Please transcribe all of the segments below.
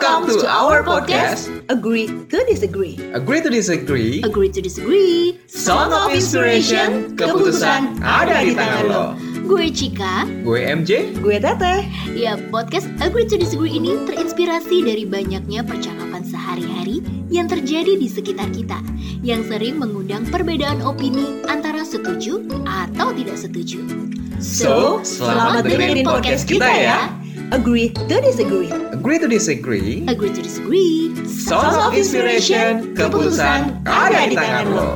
Welcome to our podcast, Agree to Disagree. Agree to Disagree, Agree to Disagree. Song of Inspiration, keputusan ada di tangan lo. Gue Cika. Gue MJ, Gue Teteh. Ya, podcast Agree to Disagree ini terinspirasi dari banyaknya percakapan sehari-hari yang terjadi di sekitar kita yang sering mengundang perbedaan opini antara setuju atau tidak setuju. So, selamat dengerin podcast kita ya. Agree to Disagree. Agree to Disagree, Agree to Disagree. Song of Inspiration, keputusan ada di tangan lo.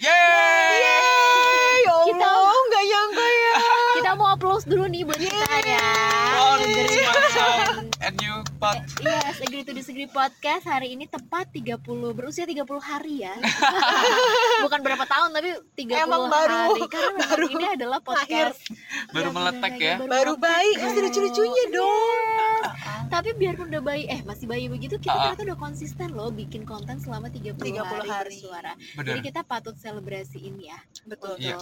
Yeay! To Disagree podcast hari ini tepat 30 berusia 30 hari ya. Bukan berapa tahun tapi 30 Emang baru- hari karena memang baru ini adalah podcast Baru yang meletak ya. Baru bayi, masih lucu-lucunya dong. Tapi biarpun udah bayi, eh masih bayi begitu kita Ah. ternyata udah konsisten loh bikin konten selama 30, 30 hari, hari. bersuara. Bener. Jadi kita patut selebrasiin ya Betul. untuk Iya.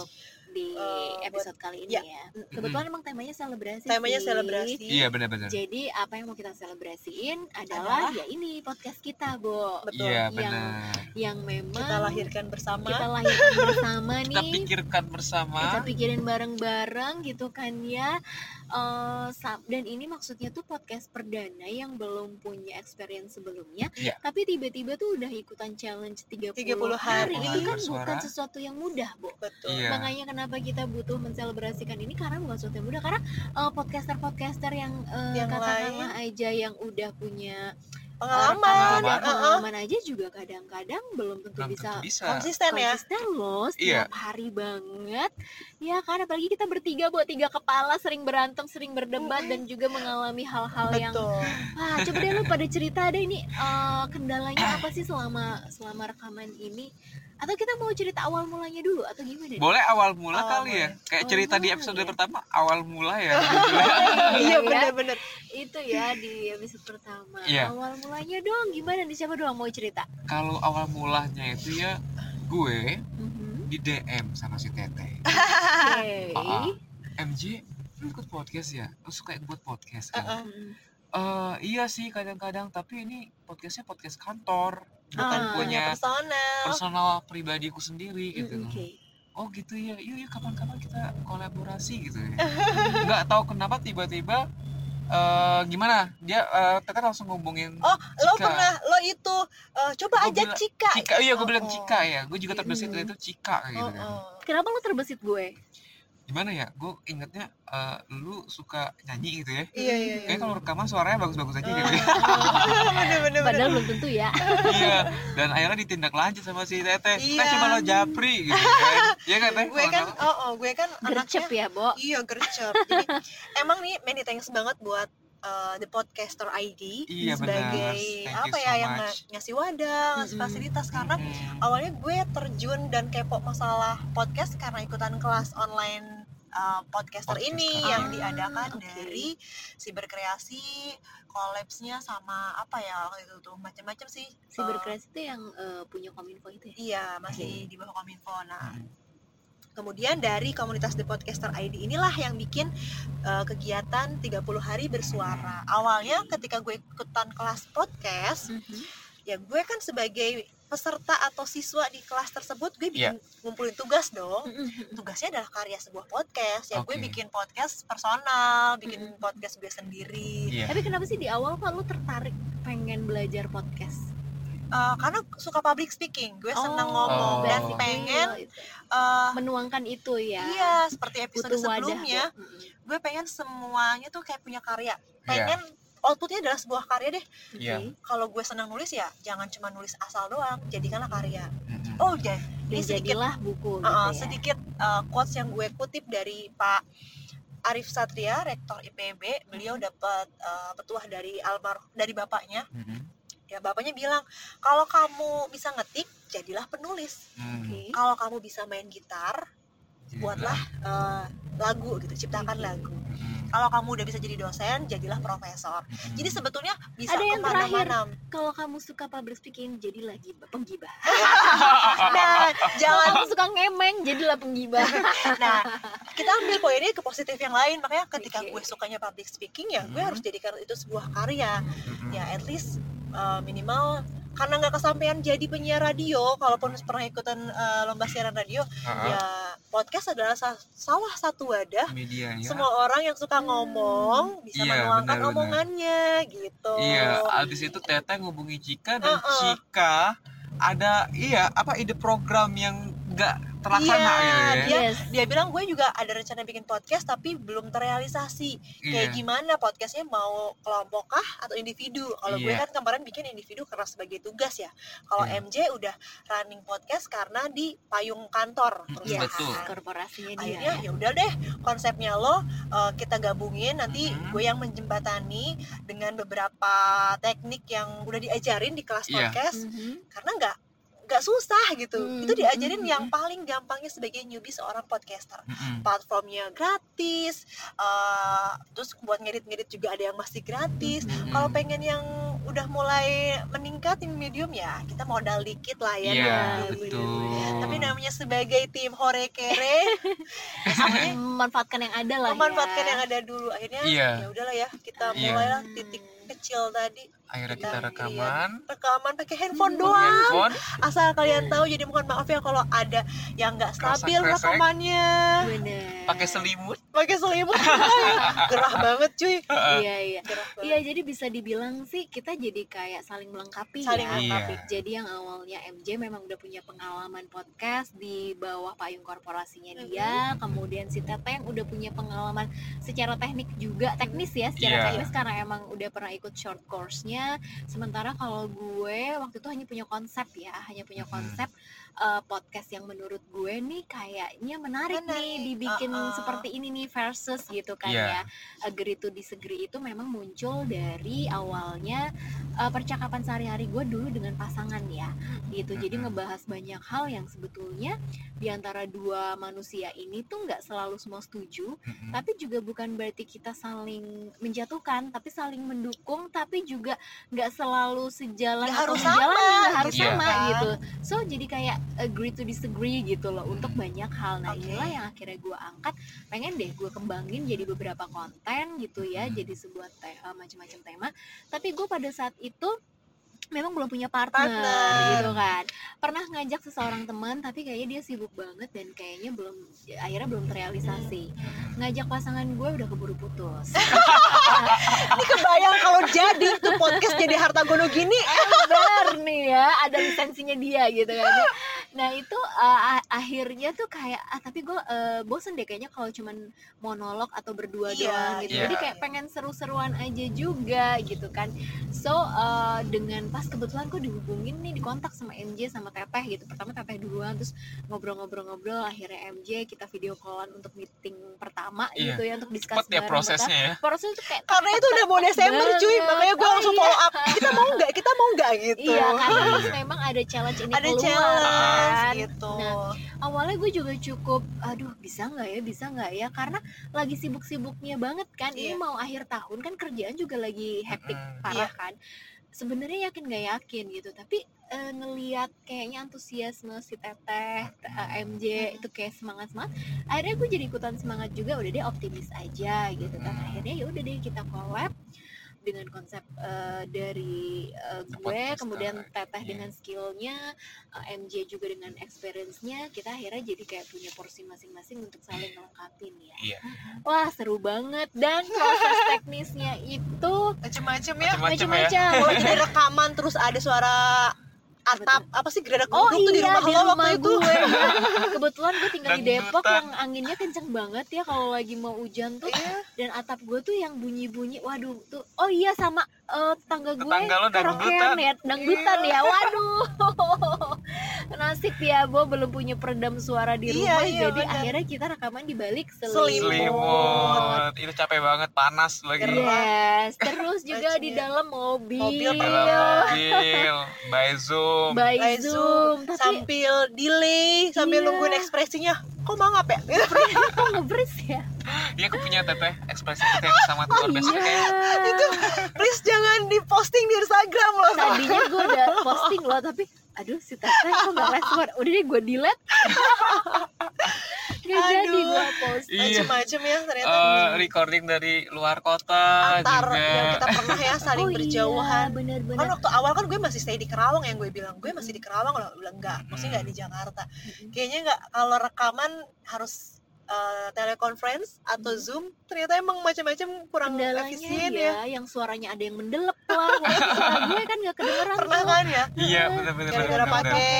Di Eh, episode kali ini ya. ya. Kebetulan emang temanya selebrasi. Temanya sih. selebrasi. Iya benar-benar. Jadi apa yang mau kita selebrasiin adalah, ya ini podcast kita, Bo. Betul. Iya Yang- benar. Yang memang Kita lahirkan bersama. kita lahirkan bersama Kita nih. pikirkan bersama. Kita pikirin bareng-bareng gitu kan ya. Eh, sa- dan ini maksudnya tuh podcast perdana yang belum punya experience sebelumnya, Iya. tapi tiba-tiba tuh udah ikutan challenge 30, 30 hari. Itu kan Bersuara. bukan sesuatu yang mudah, Bo. Betul. Iya. Makanya kenapa kita butuh menselebrasikan ini karena bukan sesuatu yang mudah karena eh, podcaster-podcaster yang, eh, Yang katakanlah aja yang udah punya Pengalaman. rekaman dan Pengalaman. pengalaman aja juga kadang-kadang belum tentu Belum bisa tentu bisa. Konsisten ya. konsisten loh Iya. setiap hari banget ya kan apalagi kita bertiga buat tiga kepala sering berantem sering berdebat dan juga mengalami hal-hal yang Betul. wah coba deh lu pada cerita deh ini eh, kendalanya apa sih selama selama rekaman ini atau kita mau cerita awal mulanya dulu atau gimana nih? Boleh awal mula Awal kali ya. Kayak Awal cerita di mula episode ya. pertama awal mula ya. Iya Ya. benar-benar. itu ya di episode pertama Iya. awal mulanya dong gimana nih siapa doang mau cerita Kalau awal mulanya itu ya gue Mhm. di DM sama si Tete. Oke. Ah. MJ, lu ikut podcast ya? Lu suka buat podcast kan? Uh-uh. Eh, iya sih kadang-kadang, tapi ini podcastnya podcast kantor, bukan Ah. punya personal. personal pribadiku sendiri gitu. Mm, Oke. Oh gitu ya, yuk yuk kapan-kapan kita kolaborasi gitu ya. Nggak tahu kenapa tiba-tiba eh gimana dia eh, Tete langsung ngomongin Oh, lo Cika. pernah lo itu eh, coba Gua aja bilang- Cika. Cika, iya gue bilang Oh, oh. Cika ya, gue juga terbesit Mm. itu Cika Oh, gitu kan. oh. Kenapa lu terbesit gue? Gimana ya, gue ingetnya eh, lu suka nyanyi gitu ya. Iya iya. iya. Kayaknya kalau rekaman suaranya bagus-bagus aja gitu ya. bener bener Padahal bener. belum tentu ya. iya dan akhirnya ditindak lanjut sama si Tete Iya. Cuma lo japri gitu kan iya kan Teh Gue kan, oh, oh, gue kan Gercep anaknya. ya, Bo. Iya gercep. Jadi emang nih many thanks banget buat uh, the podcaster ID Iya, benar. sebagai you apa ya so yang much. nga- ngasih wadah, ngasih Mm-mm. fasilitas karena Hmm. awalnya gue terjun dan kepo masalah podcast karena ikutan kelas online uh, podcaster Podcast. ini Ah, yang diadakan oke. dari si berkreasi collabsnya sama apa ya waktu itu tuh macam-macam sih Si Uh, itu yang eh, punya kominfo itu ya. iya masih di bawah kominfo nah Hmm. Kemudian dari komunitas The Podcaster ID inilah yang bikin uh, kegiatan 30 hari bersuara. Awalnya ketika gue ikutan kelas podcast, Mhm. ya gue kan sebagai peserta atau siswa di kelas tersebut gue bikin ngumpulin tugas dong. Mhm. Tugasnya adalah karya sebuah podcast. Ya gue Oke. bikin podcast personal, bikin Mm-mm. podcast gue sendiri. iya Tapi kenapa sih di awal kok lu tertarik pengen belajar podcast? Uh, karena suka public speaking, gue senang Oh, ngomong dan basic pengen uh, menuangkan itu ya. iya seperti episode Butuh wadah. sebelumnya. Mhm. gue pengen semuanya tuh kayak punya karya Iya. pengen outputnya adalah sebuah karya deh Oke. Iya. kalau gue senang nulis ya jangan cuma nulis asal doang jadikanlah karya Mm-mm. oh jadi ini sedikit buku uh, gitu ya. sedikit uh, quotes yang gue kutip dari Pak Arif Satria rektor IPB beliau dapat uh, petuah dari almar dari bapaknya Mm-mm. Ya bapaknya bilang kalau kamu bisa ngetik jadilah penulis Hmm. Oke. kalau kamu bisa main gitar Iya. buatlah uh, lagu gitu ciptakan lagu Mm-mm. kalau kamu udah bisa jadi dosen jadilah profesor Mm-mm. jadi sebetulnya bisa Ada yang ke mana-mana Kalau kamu suka public speaking, jadilah gibah, penggibah. nah jangan Kamu suka ngemeng, jadilah penggibah. nah kita ambil poinnya ke positif yang lain makanya ketika Oke. gue sukanya public speaking ya gue Mhm. harus jadikan itu sebuah karya ya at least uh, minimal karena nggak kesampaian jadi penyiar radio kalaupun pernah ikutan uh, lomba siaran radio Ha-ha. ya podcast adalah sa- salah satu wadah medianya semua orang yang suka ngomong bisa Iya, menuangkan omongannya gitu Iya, abis itu Teteh ngubungi Cika dan Uh-uh. Cika ada iya apa ide program yang nggak terlaksana Iya, gitu ya. dia- Yes. dia bilang gue juga ada rencana bikin podcast tapi belum terrealisasi kayak Iya. gimana podcastnya mau kelompok kah atau individu kalau gue Iya. kan kemarin bikin individu karena sebagai tugas ya kalau Iya. MJ udah running podcast karena di payung kantor Mm, terus Yes, betul. korporasinya akhirnya dia. ya udah deh konsepnya lo uh, kita gabungin nanti Mhm. gue yang menjembatani dengan beberapa teknik yang udah diajarin di kelas podcast Mhm. karena nggak nggak susah gitu Hmm, itu diajarin hmm, yang hmm. paling gampangnya sebagai newbie seorang podcaster Mm-mm. platformnya gratis uh, terus buat ngedit-ngedit juga ada yang masih gratis Mhm. kalau pengen yang udah mulai meningkat yang medium ya kita modal dikit lah ya Iya, modal betul. tapi namanya sebagai tim hore kere ya memanfaatkan yang ada lah memanfaatkan ya. yang ada dulu akhirnya Iya. ya udahlah ya kita Iya. mulailah titik kecil tadi Akhirnya Kita kita rekaman rekaman pakai handphone Hmm. doang handphone. asal kalian tahu jadi mohon maaf ya kalau ada yang nggak stabil Kresek-kresek. rekamannya Bener. pakai selimut. pakai selimut gerah banget cuy Iya iya. Iya jadi bisa dibilang sih kita jadi kayak saling melengkapi Saling ya. melengkapi. Iya. Jadi yang awalnya MJ memang udah punya pengalaman podcast di bawah payung korporasinya Mm-hmm. dia, kemudian si Teteh yang udah punya pengalaman secara teknik juga teknis ya, secara Iya. teknis karena emang udah pernah ikut short course-nya. Sementara kalau gue waktu itu hanya punya konsep ya, hanya punya Mhm. konsep uh, podcast yang menurut gue nih kayaknya menarik, nih Menarik. dibikin Uh-uh. seperti ini nih versus gitu kan Iya. ya agree to disagree itu memang muncul dari awalnya uh, percakapan sehari-hari gue dulu dengan pasangan ya gitu jadi Mhm. ngebahas banyak hal yang sebetulnya di antara dua manusia ini tuh nggak selalu semua setuju Mm-mm. tapi juga bukan berarti kita saling menjatuhkan tapi saling mendukung tapi juga nggak selalu sejalan Nggak atau harus sejalan sama, nggak harus gitu sama gitu so jadi kayak agree to disagree gitu loh untuk Hmm. banyak hal nah Oke. inilah yang akhirnya gue angkat pengen deh gue kembangin jadi beberapa konten gitu ya Hmm. jadi sebuah te- eh, macam-macam tema tapi gue pada saat itu memang belum punya partner, Partner. gitu kan. Pernah ngajak seseorang teman tapi kayaknya dia sibuk banget dan kayaknya belum akhirnya belum terrealisasi. Ngajak pasangan gue udah keburu putus. Ini kebayang kalau jadi tuh podcast jadi harta gono gini. Ember nih ya ada lisensinya dia gitu kan. Nah itu uh, akhirnya tuh kayak ah tapi gue uh, bosen deh kayaknya kalau cuman monolog atau berdua Iya, doang gitu. Iya. jadi kayak pengen seru-seruan aja juga gitu kan. So uh, dengan pas kebetulan gue dihubungin nih dikontak sama MJ sama Teteh gitu. Pertama Teteh duluan terus ngobrol-ngobrol-ngobrol akhirnya MJ kita video callan untuk meeting pertama Iya. gitu ya untuk discuss Cepet ya prosesnya ya. proses itu kayak karena itu udah mau Desember cuy. Makanya gue langsung iya. follow up. Kita mau nggak? Kita mau nggak? Gitu. Iya, karena Iya. memang ada challenge ini ada challenge kan. gitu. Nah, awalnya gue juga cukup aduh bisa nggak ya? Bisa nggak ya? Karena lagi sibuk-sibuknya banget kan. Ini Iya. mau akhir tahun kan kerjaan juga lagi hektik parah kan sebenarnya yakin nggak yakin gitu. Tapi eh, ngelihat kayaknya antusiasme si teteh eh, MJ itu kayak semangat semangat akhirnya gue jadi ikutan semangat juga udah deh optimis aja gitu kan. Akhirnya ya udah deh kita collab dengan konsep eh, dari eh, gue kemudian teteh Iya. dengan skillnya uh, MJ juga dengan experience-nya kita akhirnya jadi kayak punya porsi masing-masing untuk saling melengkapi ya. Iya. Wah seru banget dan proses teknisnya itu macem-macem ya ya. macam-macam. kalau jadi rekaman terus ada suara atap apa sih gereda Oh geruduk tuh di iya rumah di lo waktu itu gue. ya. Kebetulan gue tinggal di Depok yang anginnya kenceng banget ya kalau lagi mau hujan tuh Iya. dan atap gue tuh yang bunyi-bunyi. Waduh tuh. Oh iya sama eh, tetangga gue karaokean dangdutan. ya, dangdutan ya. Waduh. Nasib ya, gue belum punya peredam suara di Iya, rumah iya, jadi benar. akhirnya kita rekaman di balik Selimut. Selimut. Itu capek banget panas lagi. Yes, terus juga di Anjir. dalam mobil. Mobil Dalam mobil, by Zoom. Zoom. By By zoom, Zoom, tapi sambil delay sambil Iya. nungguin ekspresinya. Kok mangap ya? Kok ngebris ya? Iya aku punya teteh ekspresi teteh yang sama luar biasa. Kayak iya. Itu please jangan diposting di Instagram loh. Tadinya gue udah posting loh tapi aduh si teteh kok gak respon? Udah deh gue delete gak jadi Aduh. gue post. Iya. macem-macem ya ternyata. Eh, recording dari luar kota antar juga. yang kita pernah ya saling oh berjauhan. iya bener-bener kan waktu awal kan gue masih stay di Kerawang yang gue bilang. Gue masih di Kerawang loh bilang enggak maksudnya nggak di Jakarta. Kayaknya nggak kalau rekaman harus eh, teleconference atau zoom ternyata emang macam-macam kurang kendalanya efisien ya, ya. yang suaranya ada yang mendelep lah. Walaupun suara gue kan gak kedengeran pernah tuh. kan ya? Iya bener Gara-gara pakai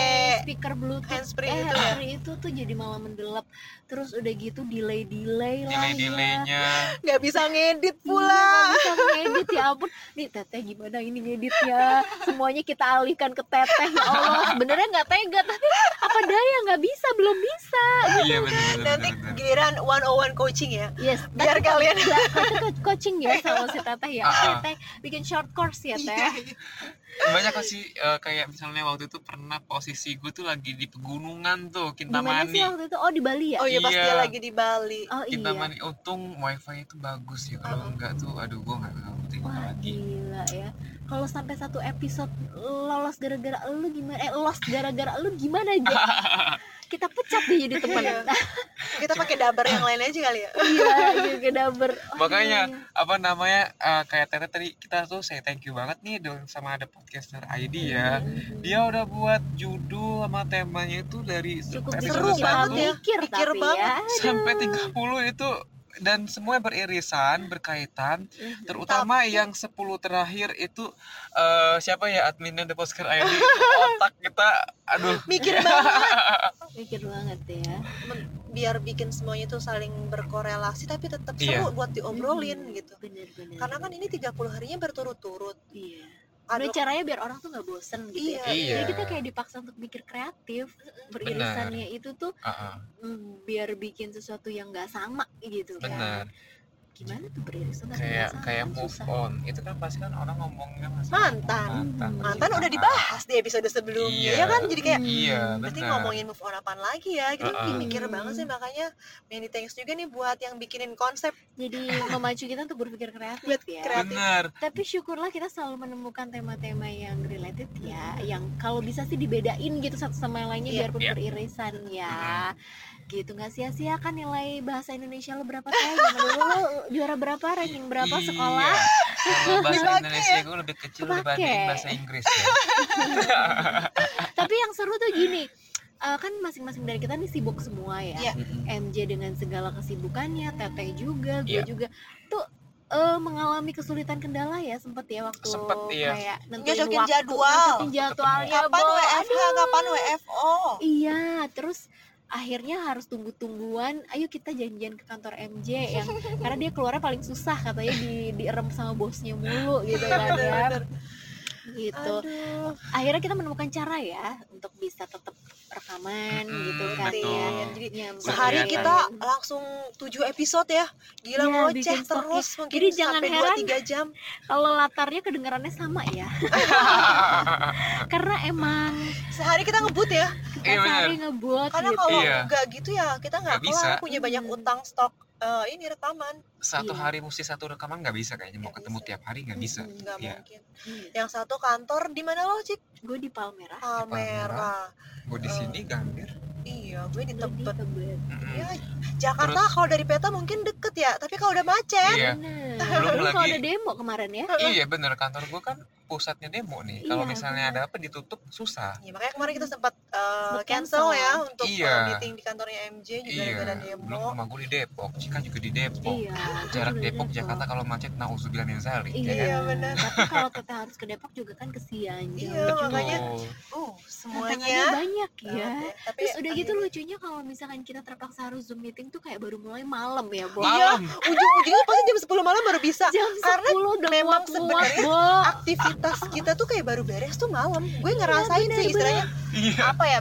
speaker bluetooth. Handsfree eh, itu ya? itu tuh jadi malah mendelep. Terus udah gitu delay delay lah delay ya. delaynya nggak bisa ngedit Iya, pula. nggak bisa ngedit ya ampun. Nih teteh gimana ini ngeditnya? Semuanya kita alihkan ke teteh ya Allah. Sebenarnya nggak tega tapi apa daya? Nggak bisa belum bisa iya bener bener nanti bener, bener. Giliran one on one coaching ya? Yes biar tapi kalian itu co- coaching ya sama si teteh ya. Ah, ah. teteh bikin short course ya teh banyak kok sih eh, kayak misalnya waktu itu pernah posisi gue tuh lagi di pegunungan tuh Kintamani. Sih waktu itu? Oh di Bali ya? Oh iya pasti Iya. lagi di Bali. Oh iya. Kintamani untung wifi itu bagus ya kalau Uh-uh. enggak tuh aduh gue nggak Wah lagi. gila ya. Kalau sampai satu episode lolos gara-gara lu gimana? Eh lost gara-gara lu gimana aja Kita pecat deh jadi temen Iya. kita pakai dabar yang lain aja kali ya Iya juga daber Oh, makanya iya. apa namanya eh, kayak Tete tadi kita tuh saya thank you banget nih dong sama ada podcaster ID ya Hmm. dia udah buat judul sama temanya itu dari Cukup episode seru banget ya. Mikir, Mikir tapi banget. ya sampai 30 itu dan semua beririsan berkaitan terutama yang 10 terakhir itu eh, siapa ya adminnya The Postcard ID otak kita? Aduh. Mikir banget. Mikir banget ya. Men- biar bikin semuanya tuh saling berkorelasi tapi tetap Iya. seru buat diobrolin Hmm, gitu. Bener-bener karena kan ini 30 harinya berturut-turut. Iya Gimana caranya biar orang tuh nggak bosen gitu ya? Iya. Iya. Jadi kita kayak dipaksa untuk mikir kreatif Beririsannya itu tuh ah, mm, biar bikin sesuatu yang nggak sama gitu kan. Benar Gimana tuh beririsan kayak kayak kan move susah. on itu kan pasti kan orang ngomongnya masalah Mantan. mantan mantan udah percintaan. dibahas di episode sebelumnya Iya. ya kan jadi kayak Hmm. iya berarti benar ngomongin move on apaan lagi ya gitu Uh-uh. mikir banget sih makanya many thanks juga nih buat yang bikinin konsep Jadi memacu kita untuk berpikir kreatif Buat ya kreatif. benar Tapi syukurlah kita selalu menemukan tema-tema yang related ya Yang kalau bisa sih dibedain gitu satu sama yang lainnya Iya. biarpun Iya. beririsan ya gitu nggak sia-sia kan nilai bahasa Indonesia lo berapa zaman dulu lo juara berapa ranking berapa Iya. sekolah Kalau bahasa Indonesia gue lebih kecil Kepake. dibanding bahasa Inggris ya. tapi yang seru tuh gini eh, kan masing-masing dari kita nih sibuk semua ya Iya. MJ dengan segala kesibukannya Teteh juga gue Iya. juga tuh eh, mengalami kesulitan kendala ya sempet ya waktu Sempet, iya. kayak nentuin Nyocokin waktu jadwal. nentuin jadwalnya kapan Bo. WFH kapan WFO Iya, terus akhirnya harus tunggu-tungguan. Ayo kita janjian ke kantor MJ yang karena dia keluarnya paling susah katanya di dierem sama bosnya mulu gitu kan ya. Gitu. aduh Akhirnya kita menemukan cara ya untuk bisa tetap rekaman Mm-mm, gitu kan betul. ya. Jadi Nyampein. sehari kita langsung 7 episode ya gila Iya, ngoceh bikin stoknya. terus mungkin Jadi jangan sampai heran. 2 3 jam kalau latarnya kedengarannya sama ya. karena emang sehari kita ngebut ya kita Iya, sehari ngebuat karena gitu. kalau Iya. nggak gitu ya kita nggak bisa. kelar punya banyak Hmm. utang stok eh, ini rekaman Satu Iya. hari mesti satu rekaman nggak bisa kayaknya mau Nggak ketemu bisa. tiap hari nggak bisa. Nggak Iya. mungkin Iya. yang satu kantor di mana lo cik Gue di Palmerah. Palmerah Gue di Eh. sini gambir. iya gue di Tebet Tebet. Mm-mm. ya Jakarta Terus- kalau dari peta mungkin deket ya tapi kalau udah macet Iya. Belum Lu kalau lagi- ada demo kemarin ya. Iya bener kantor gue kan pusatnya demo nih. Kalau Iya, misalnya bener. ada apa ditutup susah. Ya, makanya kemarin kita sempat uh, cancel cancel. ya untuk Iya. uh, meeting di kantornya MJ juga Iya. Belum demo. rumah gue di Depok. Cika juga di Depok. Iya. Jarak di Depok Jakarta kalau macet nauzubillah min zalik. Iya, ya kan? bener. Tapi kalau kita harus ke Depok juga kan kesian. Iya, Jangan makanya Betul. Uh, semuanya. banyak ya. ya. Tapi Terus udah gitu lucunya kalau misalkan kita terpaksa harus zoom meeting tuh kayak baru mulai malam ya, Bo. Malam. ujung-ujungnya pasti jam 10 malam baru bisa. Jam Karena 10 udah memang sebenarnya Bo. Aktivitas kita tuh kayak baru beres tuh malam. Gue ngerasain bener, sih istilahnya Iya. apa ya?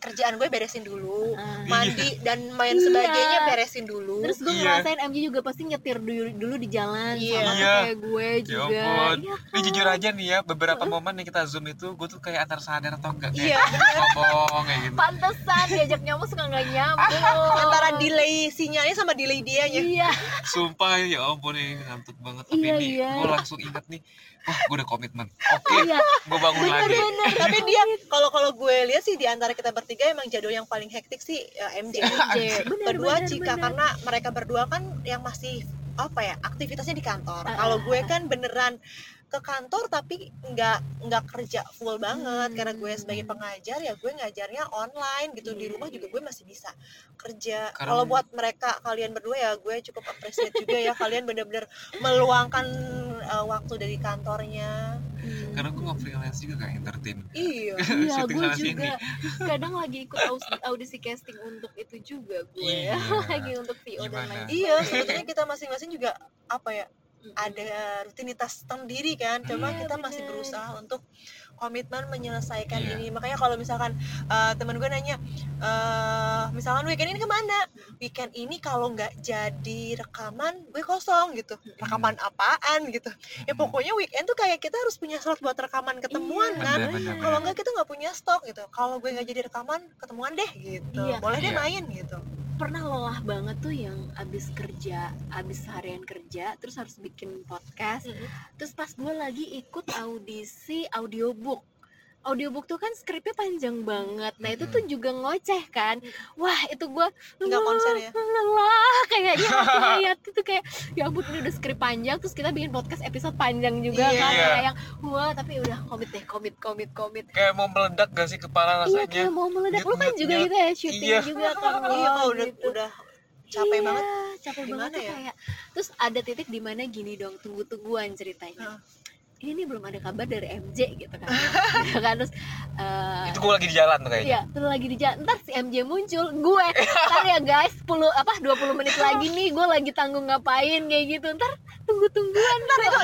Kerjaan gue beresin dulu Ah. mandi dan main Iya. sebagainya beresin dulu Terus gue Iya. ngerasain MJ juga pasti nyetir dulu, dulu di jalan Iya. sama Iya. kayak gue Ya juga. ampun. Iya Ini jujur aja nih ya, beberapa momen nih kita zoom itu, gue tuh kayak antar sadar atau enggak kayak Iya, ngomong kayak gitu. Pantesan diajak nyamuk suka nggak nyambung. antara delay sinyalnya sama delay dianya Iya. Sumpah ya ampun ini ngantuk banget. Tapi Iya, ini iya. gue langsung ingat nih, wah gue udah komitmen. Oke, Iya. gue bangun lagi. Bener-bener. tapi dia kalau kalau gue lihat sih di antara kita bertiga emang jadwal yang paling hektik sih ya, MJ MJ. Bener, kedua bener, Cika bener. karena mereka berdua kan yang masih apa ya aktivitasnya di kantor Ah, kalau ah, gue ah. kan beneran ke kantor tapi nggak nggak kerja full banget Hmm. karena gue sebagai pengajar ya gue ngajarnya online gitu di rumah juga gue masih bisa kerja Karena- kalau buat mereka kalian berdua ya gue cukup appreciate juga ya kalian bener-bener meluangkan uh, waktu dari kantornya Hmm. Karena gue nggak freelance juga kayak entertain. iya Iya, gue sini. juga kadang lagi ikut audisi casting untuk itu juga gue Iya. lagi untuk VO dan lain iya sebetulnya kita masing-masing juga apa ya. Ada rutinitas sendiri kan. Cuma Iya, kita masih bener. berusaha untuk komitmen menyelesaikan Iya. ini. Makanya kalau misalkan eh, temen gue nanya eh misalkan weekend ini ke mana? Weekend ini kalau nggak jadi rekaman gue kosong gitu. Rekaman apaan gitu? Ya pokoknya weekend tuh kayak kita harus punya slot buat rekaman ketemuan Iya, kan. kalau nggak kita nggak punya stok gitu. Kalau gue nggak jadi rekaman ketemuan deh gitu. Iya. boleh deh Iya. main gitu pernah lelah banget tuh yang abis kerja abis seharian kerja terus harus bikin podcast Mm-mm. terus pas gue lagi ikut audisi audiobook audiobook tuh kan skripnya panjang banget nah itu tuh juga ngoceh kan wah itu gue nggak konsen ya lelah kayaknya ngeliat itu kayak ya ampun ini udah skrip panjang terus kita bikin podcast episode panjang juga Iya. kan Iya. kayak yang wah tapi udah komit deh komit komit komit Kayak mau meledak gak sih kepala iya rasanya? kayak mau meledak lu kan juga gitu ya syuting Iya. juga kan iya kalau udah gitu. udah capek Iya, banget capek banget ya? kayak terus ada titik di mana gini dong tunggu-tungguan ceritanya Heeh. Ini belum ada kabar dari MJ gitu kan Gitu kan terus eh, Itu gue lagi di jalan tuh kayaknya. Iya, terus lagi di jalan. Ntar si MJ muncul, gue. Ntar ya guys, 10 apa 20 menit lagi nih gue lagi tanggung ngapain kayak gitu. Ntar tunggu-tungguan ntar itu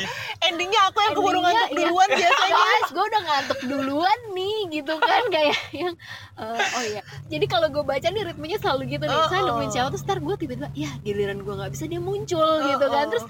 endingnya aku yang keburu ngantuk iya. duluan biasanya guys, gue udah ngantuk duluan nih gitu kan kayak yang eh, oh iya. Jadi kalau gue baca nih ritmenya selalu gitu nih. Oh, Saya oh. nungguin siapa terus ntar gue tiba-tiba ya giliran gue nggak bisa dia muncul gitu kan. Oh, Terus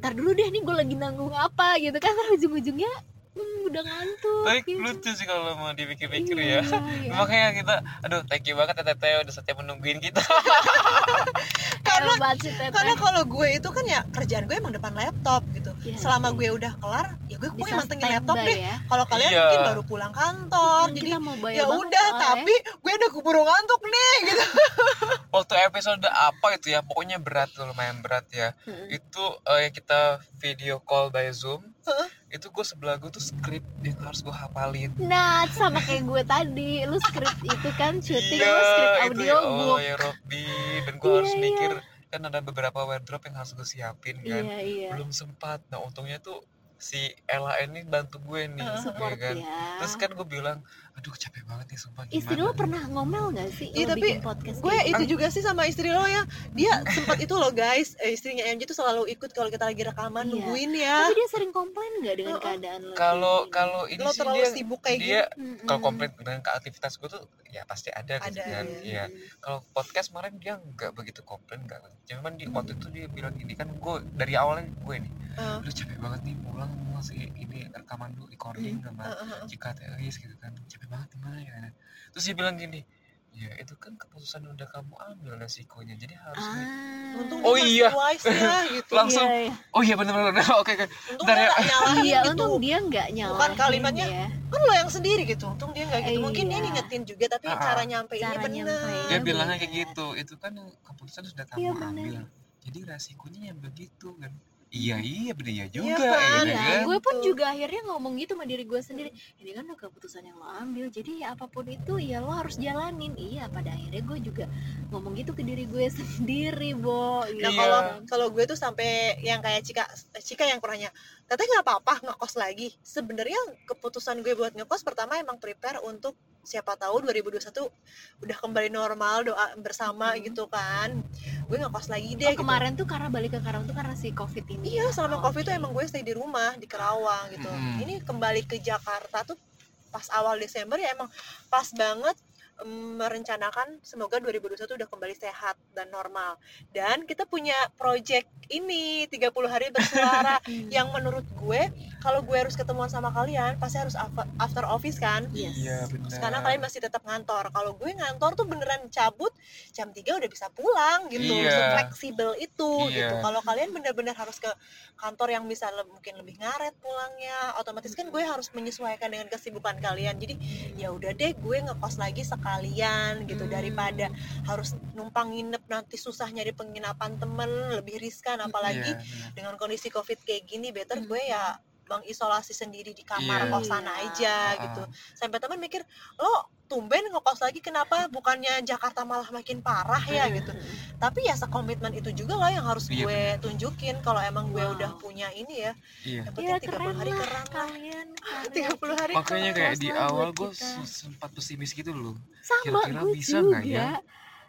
ntar dulu deh nih gue lagi nanggung apa gitu kan. Ntar ujung-ujungnya hmm, udah ngantuk. Tapi gitu. lucu sih kalau mau dipikir-pikir Iya, ya. iya. Makanya kita, aduh thank you banget ya Teteh udah setia menungguin kita. Karena banget sih Teteh. karena kalau gue itu kan ya kerjaan gue emang depan laptop gitu Iya, selama gue udah kelar ya gue gue mantengin laptop deh ya. kalau kalian Iya. mungkin baru pulang kantor Hmm, jadi kita mau bayar ya udah tapi gue udah keburu ngantuk nih gitu Waktu episode apa itu ya, pokoknya berat tuh lumayan berat ya. Mm-mm. Itu yang kita video call by Zoom. Heeh. Itu gue sebelah gue tuh skrip yang harus gue hafalin. Nah, sama kayak gue tadi, lu skrip itu kan syuting Iya, lu skrip audio ya, oh ya Robby dan gue Iya, harus iya. mikir kan ada beberapa wardrobe yang harus gue siapin kan Iya, iya. belum sempat nah untungnya tuh si Ella ini bantu gue nih Heeh. Support ya kan ya. terus kan gue bilang aduh capek banget nih sumpah gimana Istri lo pernah ngomel gak sih Iya, lo tapi gue itu gitu? juga sih sama istri lo ya dia sempat itu loh guys eh, istrinya MJ tuh selalu ikut kalau kita lagi rekaman Iya. nungguin ya Tapi dia sering komplain gak dengan Heeh. keadaan lo? kalau kalau ini lo sih terlalu dia sibuk kayak dia Mm-mm. kalau komplain dengan ke aktivitas gue tuh ya pasti ada, gitu Ada, kan iya. iya kalau podcast kemarin dia nggak begitu komplain nggak cuman di waktu itu dia bilang gini kan gue dari awalnya gue nih Eh, udah capek banget nih pulang masih ini rekaman dulu recording sama eh, eh, eh. jika teris gitu kan capek banget gimana ya terus dia bilang gini ya itu kan keputusan udah kamu ambil resikonya jadi harus Ah. untung Oh dia iya. ya gitu Langsung. Iya, iya. oh iya benar-benar oke oke untung Bentar dia ya. nyalahin Iya, gitu untung dia nggak nyalahin kalimatnya, ya. kan lo yang sendiri gitu untung dia nggak gitu mungkin dia Iya. ngingetin juga tapi Ah, ah. cara Cara bener nyampeinnya. dia Iya, bilangnya kayak gitu itu kan keputusan sudah kamu Iya, ambil jadi resikonya yang begitu kan iya iya bener ya juga Iya kan? Iya, kan gue pun juga akhirnya ngomong gitu sama diri gue sendiri. Ini kan udah keputusan yang lo ambil, jadi ya apa pun itu ya lo harus jalanin. Iya, pada akhirnya gue juga ngomong gitu ke diri gue sendiri, Bo. Nah Gitu. kalau kalau gue tuh sampai yang kayak Cika Cika yang kurangnya, teteh nggak apa-apa ngekos lagi. Sebenarnya keputusan gue buat ngekos pertama emang prepare untuk siapa tahu 2021 udah kembali normal doa bersama Hmm. gitu kan. Gue ngekos lagi Oh, deh. gitu. kemarin tuh karena balik ke Karawang tuh karena si covid ini. Iya ya? selama Oh, covid tuh oke. emang gue stay di rumah di Kerawang gitu. Mm-mm. Ini kembali ke Jakarta tuh pas awal Desember ya emang pas banget merencanakan semoga 2021 udah kembali sehat dan normal dan kita punya project ini 30 hari bersuara yang menurut gue kalau gue harus ketemuan sama kalian pasti harus af- after office kan Yes. Iya benar. sekarang kalian masih tetap ngantor kalau gue ngantor tuh beneran cabut jam 3 udah bisa pulang gitu Iya. fleksibel itu Iya. gitu kalau kalian bener-bener harus ke kantor yang bisa le- mungkin lebih ngaret pulangnya otomatis kan gue harus menyesuaikan dengan kesibukan kalian jadi ya udah deh gue ngekos lagi sekalian gitu Hmm. daripada harus numpang nginep nanti susah nyari penginapan temen lebih riskan apalagi Iya, benar. dengan kondisi covid kayak gini better Hmm. gue ya mengisolasi sendiri di kamar Iya. kosan Iya. aja Ah, gitu sampai teman mikir lo tumben ngekos lagi kenapa bukannya Jakarta malah makin parah ya gitu tapi ya sekomitmen itu juga lah yang harus Iya, gue tunjukin kalau emang gue Wow. udah punya ini ya Iya. yang Ya penting 30 keren hari lah kalian. kalian. 30 hari Makanya kayak di awal gue sempat pesimis gitu loh. Sama Kira-kira bisa nggak ya?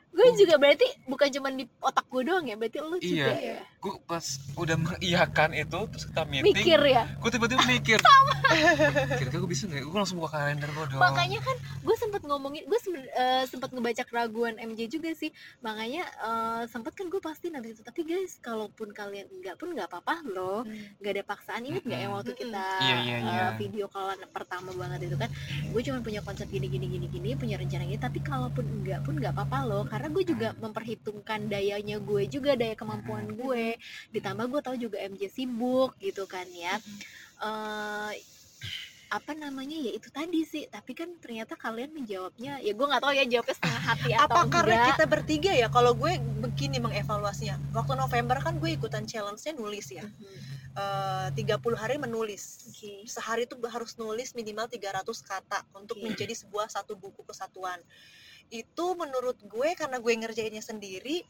Gue juga berarti bukan cuma di otak gue doang ya, berarti lu juga Iya. ya. Gue pas udah mengiyakan itu terus kita meeting, Mikir ya. gue tiba-tiba mikir. Kira-kira gue bisa nggak? Gue langsung buka kalender gue dong. Makanya kan gue sempet ngomongin, gue sempet, eh, sempet ngebaca keraguan MJ juga sih. Makanya eh, sempet kan gue pasti nanti itu. Tapi guys, kalaupun kalian enggak pun nggak apa-apa loh. Nggak ada paksaan. Ingat nggak yang waktu kita Iya, iya, eh, iya. video kalan pertama banget itu kan? Gue cuma punya konsep gini gini gini gini, punya rencana gini. Tapi kalaupun enggak pun nggak apa-apa loh. Karena gue juga memperhitungkan dayanya gue juga, daya kemampuan gue. Ditambah gue tahu juga MJ sibuk gitu kan ya. eh apa namanya ya itu tadi sih tapi kan ternyata kalian menjawabnya ya gue nggak tahu ya jawabnya setengah hati atau apa karena enggak kita bertiga ya kalau gue begini mengevaluasinya waktu November kan gue ikutan challenge-nya nulis ya Mhm. Eh, 30 hari menulis Oke. sehari tuh harus nulis minimal 300 kata untuk Oke. menjadi sebuah satu buku kesatuan itu menurut gue karena gue ngerjainnya sendiri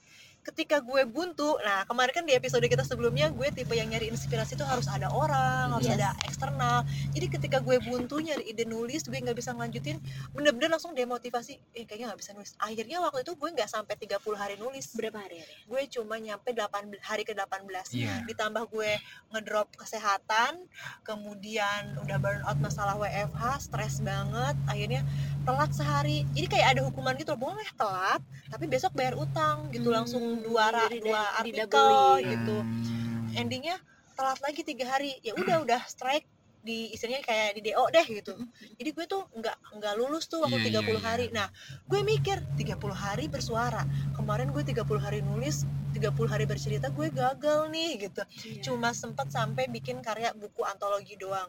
ketika gue buntu nah kemarin kan di episode kita sebelumnya gue tipe yang nyari inspirasi tuh harus ada orang harus Yes. ada eksternal. Jadi ketika gue buntu nyari ide nulis gue nggak bisa ngelanjutin bener-bener langsung demotivasi eh kayaknya nggak bisa nulis. Akhirnya waktu itu gue nggak sampai 30 hari nulis. Berapa hari hari gue cuma nyampe 8 hari ke 18 Iya. ditambah gue ngedrop kesehatan kemudian udah burn out masalah WFH stres banget akhirnya telat sehari. Jadi kayak ada hukuman gitu loh. Boleh telat. Tapi besok bayar utang gitu Hmm, langsung dua jadi dua artikel gitu. Hmm. endingnya telat lagi tiga hari. Ya udah udah strike di istilahnya kayak di DO deh gitu. Jadi gue tuh nggak nggak lulus tuh waktu iya, 30 iya. hari. Nah gue mikir 30 hari bersuara. Kemarin gue 30 hari nulis 30 hari bercerita gue gagal nih gitu. Iya. cuma sempet sampai bikin karya buku antologi doang.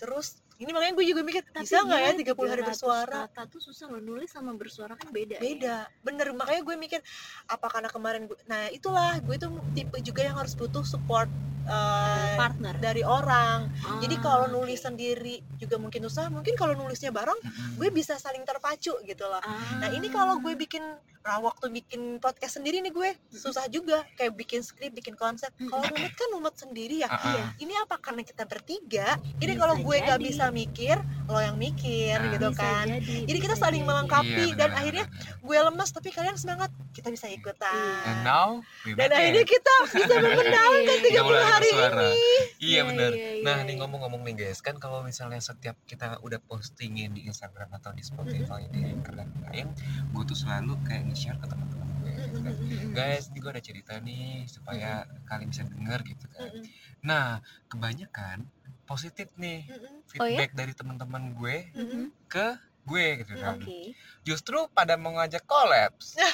Terus ini makanya gue juga mikir Tapi bisa nggak ya gila, 30 hari 300 bersuara kata tuh susah loh nulis sama bersuara kan beda ya. beda bener makanya gue mikir apa karena kemarin gue nah itulah gue tuh tipe juga yang harus butuh support eh, partner dari orang jadi Ah, kalau oke. nulis sendiri juga mungkin susah mungkin kalau nulisnya bareng gue bisa saling terpacu gitu loh Ah. nah ini kalau gue bikin nah waktu bikin podcast sendiri nih gue susah juga kayak bikin skrip bikin konsep kalau rumit kan rumit sendiri ya ah. Iya. ini apa karena kita bertiga ini kalau gue nggak bisa mikir lo yang mikir Ah. gitu kan jadi, Jadi kita saling jadi. melengkapi. Iya, dan akhirnya gue lemas tapi kalian semangat kita bisa ikutan And now dan akhirnya kita bisa mempertahankan Iya. 30 hari bersuara. ini Iya Iya, benar. iya, Nah, iya, nih iya. ngomong-ngomong nih guys, kan kalau misalnya setiap kita udah postingin di Instagram atau di Spotify di Anchor dan lain, gue tuh selalu kayak nge-share ke teman-teman gue. gitu kan. Guys, ini gue ada cerita nih supaya kalian bisa denger gitu kan. Nah, kebanyakan positif nih. Oh ya? feedback dari teman-teman gue ke gue gitu kan. Oke. Justru pada mau ngajak collabs.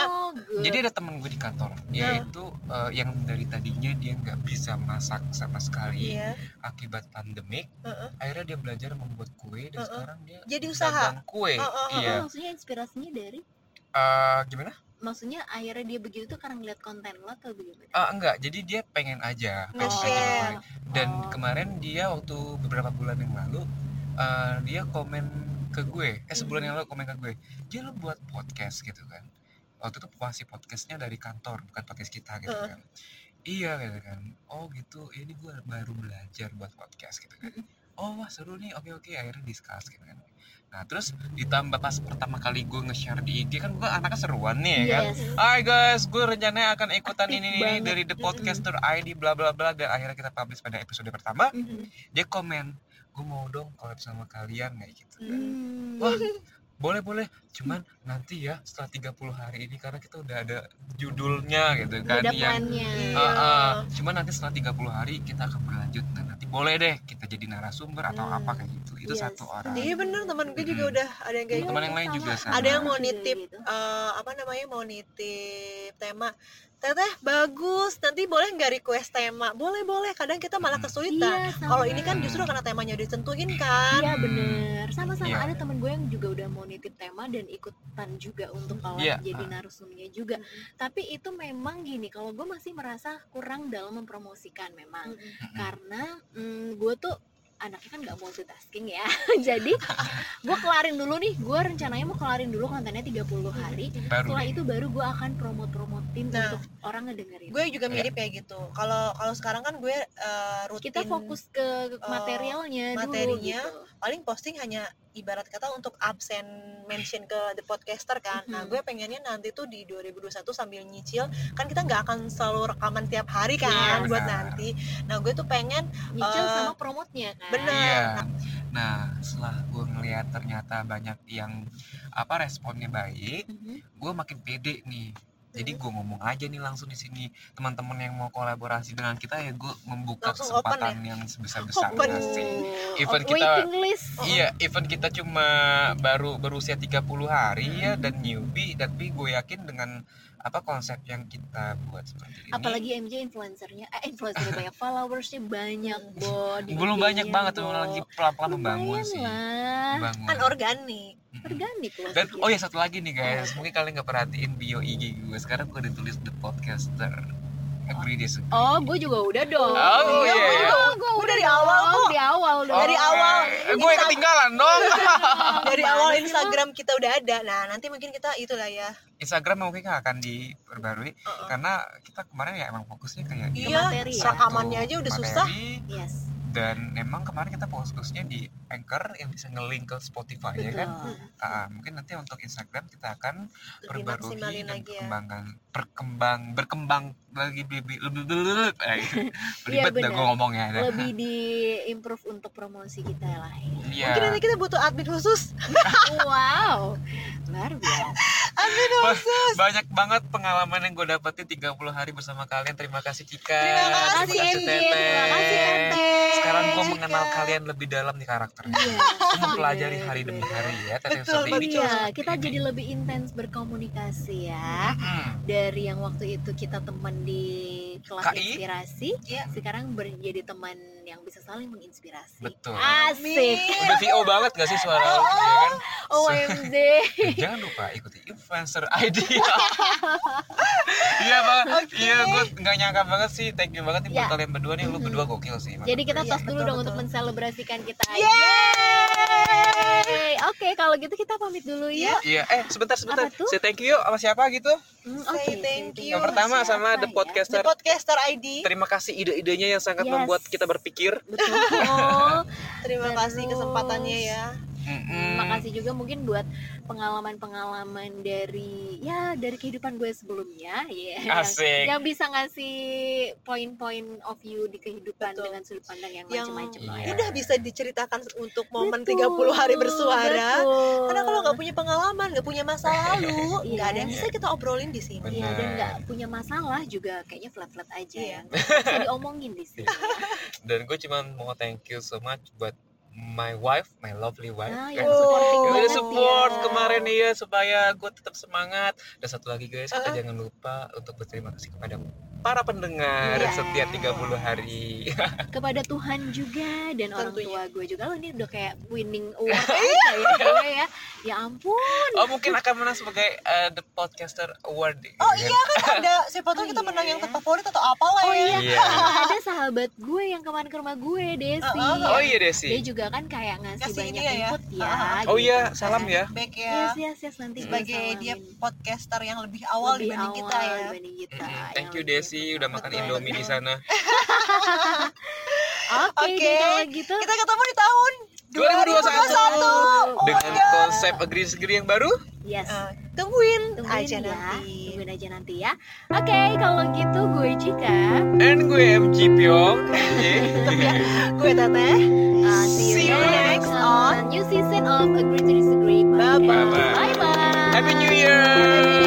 Oh. Jadi ada temen gue di kantor, yaitu eh, yang dari tadinya dia nggak bisa masak sama sekali iya akibat pandemik, Heeh. akhirnya dia belajar membuat kue dan Heeh. sekarang dia Jadi usaha. kue. Heeh, Iya. Oh, maksudnya inspirasinya dari Eh, gimana? maksudnya akhirnya dia begitu tuh karena ngeliat konten lo atau bagaimana? Ah, enggak, jadi dia pengen aja, pengen aja. Dan Oh. kemarin dia waktu beberapa bulan yang lalu, eh, dia komen ke gue, eh sebulan yang lalu komen ke gue, dia lo buat podcast gitu kan. Waktu itu masih podcastnya dari kantor, bukan podcast kita gitu Heeh. kan. Iya gitu kan. Oh gitu, ini gue baru belajar buat podcast gitu kan. Oh wah seru nih, oke oke akhirnya discuss gitu kan. Nah terus ditambah pas pertama kali gue nge-share di IG kan gue anaknya seruan nih ya kan. Yes. Hai guys, gue rencananya akan ikutan Aktif ini nih dari The Podcaster ID bla bla bla dan akhirnya kita publish pada episode pertama. Mhm. Dia komen, gue mau dong collab sama kalian kayak gitu kan. Hmm. Wah, boleh boleh cuman nanti ya setelah 30 hari ini karena kita udah ada judulnya gitu kan Udah yang. Iya. Ah, ah. cuman nanti setelah 30 hari kita akan berlanjut dan nanti boleh deh kita jadi narasumber atau Hmm. apa kayak gitu itu Yes. satu orang iya bener teman gue juga Mm-mm. udah ada yang kayak Iya, teman gitu yang lain juga sama. ada yang mau nitip eh, apa namanya mau nitip tema teteh bagus. Nanti boleh nggak request tema? Boleh boleh. Kadang kita malah kesulitan. Iya, kalau ini kan justru karena temanya udah ditentuin kan? Iya bener. Sama-sama. Iya. ada temen gue yang juga udah mau nitip tema Dan ikutan juga untuk kalau Iya. jadi narasumnya juga. Tapi itu memang gini Kalau gue masih merasa kurang dalam mempromosikan memang. Mm-mm. Karena mm, gue tuh anaknya kan gak multitasking ya. Jadi gue kelarin dulu nih. Gue rencananya mau kelarin dulu kontennya 30 hari. Baru Setelah itu baru gue akan promote-promotin Nah. untuk orang ngedengerin. gue juga mirip kayak gitu. Kalau kalau sekarang kan gue eh, rutin Kita fokus ke eh, materialnya materinya. dulu gitu. Paling posting hanya ibarat kata untuk absen mention ke the podcaster kan nah Mhm. gue pengennya nanti tuh di 2021 sambil nyicil kan kita nggak akan selalu rekaman tiap hari kan Iya, buat benar. nanti nah gue tuh pengen Nyicil Eh, sama promotnya kan bener. Iya. Nah. Nah, setelah gue ngeliat ternyata banyak yang apa responnya baik, Mhm. gue makin pede nih. Jadi gue ngomong aja nih langsung di sini teman-teman yang mau kolaborasi dengan kita ya gue membuka Langsung open kesempatan yang sebesar besarnya Open. sih. Event kita- list. Iya, event kita cuma baru berusia 30 hari ya dan newbie tapi gue yakin dengan apa konsep yang kita buat seperti ini. Apalagi MJ influencernya, eh influencernya banyak followersnya banyak, Bo. belum banyak banget tuh lagi pelan-pelan membangun Lumayan sih. lah. Membangun. kan organik. Organik loh. Dan oh ya satu lagi nih guys, mungkin kalian nggak perhatiin bio IG gue. Sekarang gue ditulis the podcaster. Agree disagree. Oh, gue juga udah dong. Oh, iya. gue juga, gue Udah udah dari awal kok. Di awal dong. dari awal. Eh, gue ketinggalan dong. dari awal? Instagram kita udah ada nah nanti mungkin kita itulah ya Instagram mungkin nggak akan diperbarui Uh-uh. karena kita kemarin ya emang fokusnya kayak Ke iya materi ya. rekamannya aja udah materi, susah Yes, Dan emang kemarin kita fokusnya di Anchor yang bisa nge-link ke Spotify ya betul. kan. Ah, mungkin nanti untuk Instagram kita akan lebih perbarui dan lagi ya perkembangan berkembang berkembang lagi lebih lebih lebih eh, gitu. Iya, benar. gue ngomongnya dah. Lebih di improve untuk promosi kita lah ya. Iya. mungkin nanti kita butuh admin khusus Wow, luar biasa. admin khusus banyak banget pengalaman yang gue dapetin 30 hari bersama kalian terima kasih Cika Terima kasih. Terima kasih, Tete. gue Cika. Mengenal kalian lebih dalam di karakternya Iya. Mempelajari bener, hari demi hari ya Tete Betul, ini. Iya, kita ini. jadi lebih intens berkomunikasi ya. Mm. Dari yang waktu itu kita teman di kelas KI? inspirasi, Iya. sekarang menjadi teman yang bisa saling menginspirasi. Betul. Asik. udah VO banget gak sih suara lu, ya kan OMG. Eh, jangan lupa ikuti influencer ID iya bang iya gue nggak nyangka banget sih thank you banget nih buat Ya. kalian berdua nih lu berdua gokil sih Jadi kita Iya, tos dulu dong untuk betul. menselebrasikan kita. Yeay! Oke, kalau gitu kita pamit dulu ya. iya eh sebentar sebentar Apa tuh? say thank you sama siapa gitu Hmm, Say oke, thank say you. yang pertama Siapa sama the ya? podcaster The Podcaster ID terima kasih ide-idenya yang sangat Yes. membuat kita berpikir Betul. terima kasih Terus. kesempatannya ya Mm-mm. Makasih juga mungkin buat pengalaman-pengalaman dari ya dari kehidupan gue sebelumnya ya. yang- asik Yang bisa ngasih poin-poin of view di kehidupan Betul. dengan sudut pandang yang, Yang macam-macam lah Iya. ya. udah bisa diceritakan untuk momen Betul, 30 hari bersuara betul. karena kalau nggak punya pengalaman nggak punya masa lalu Iya. nggak ada yang bisa kita obrolin di sini Iya dan nggak punya masalah juga kayaknya flat-flat aja Iya. ya. Bisa diomongin di sini. dan gue cuma mau thank you so much buat my wife my lovely wife Nah, kan. yang supporting. Yang udah banget support ya. kemarin ya supaya gue tetap semangat dan satu lagi guys kita Uh. jangan lupa untuk berterima kasih kepada para pendengar Yes. setiap 30 hari. Kepada Tuhan juga dan orang Tentunya. tua gue juga. Lo ini udah kayak winning award aja ya gue ya. Ya ampun. Oh mungkin akan menang sebagai uh, the podcaster award oh iya kan ada. Siapa tahu Oh kita iya. menang yang ya. terfavorit atau apalah oh ya. iya. Iya. ada sahabat gue yang kemarin ke rumah gue Desi. Uh-uh. oh iya dia Desi juga kan kayak ngasih Kasih banyak ya, ya. input ya. Uh-uh. oh gitu iya kan. salam ya. Back yes ya. Yes yes nanti gue sebagai dia podcaster yang lebih awal Lebih dibanding kita awal ya. dibanding kita, yang thank you Desi sih udah makan betul, Indomie di sana. Oke, okay, okay. gitu kita ketemu di tahun 2021, 2021. dengan oh konsep green Agree yang baru. Yes. Uh, tungguin, tungguin aja ya. nanti. Tungguin aja nanti ya. Oke, okay, kalau gitu gue Cika dan gue MC Pyong. Iya. gue Tete. Uh, see you, see next on new season of Agree to Bye bye. Bye bye. Happy New Year. Happy New Year.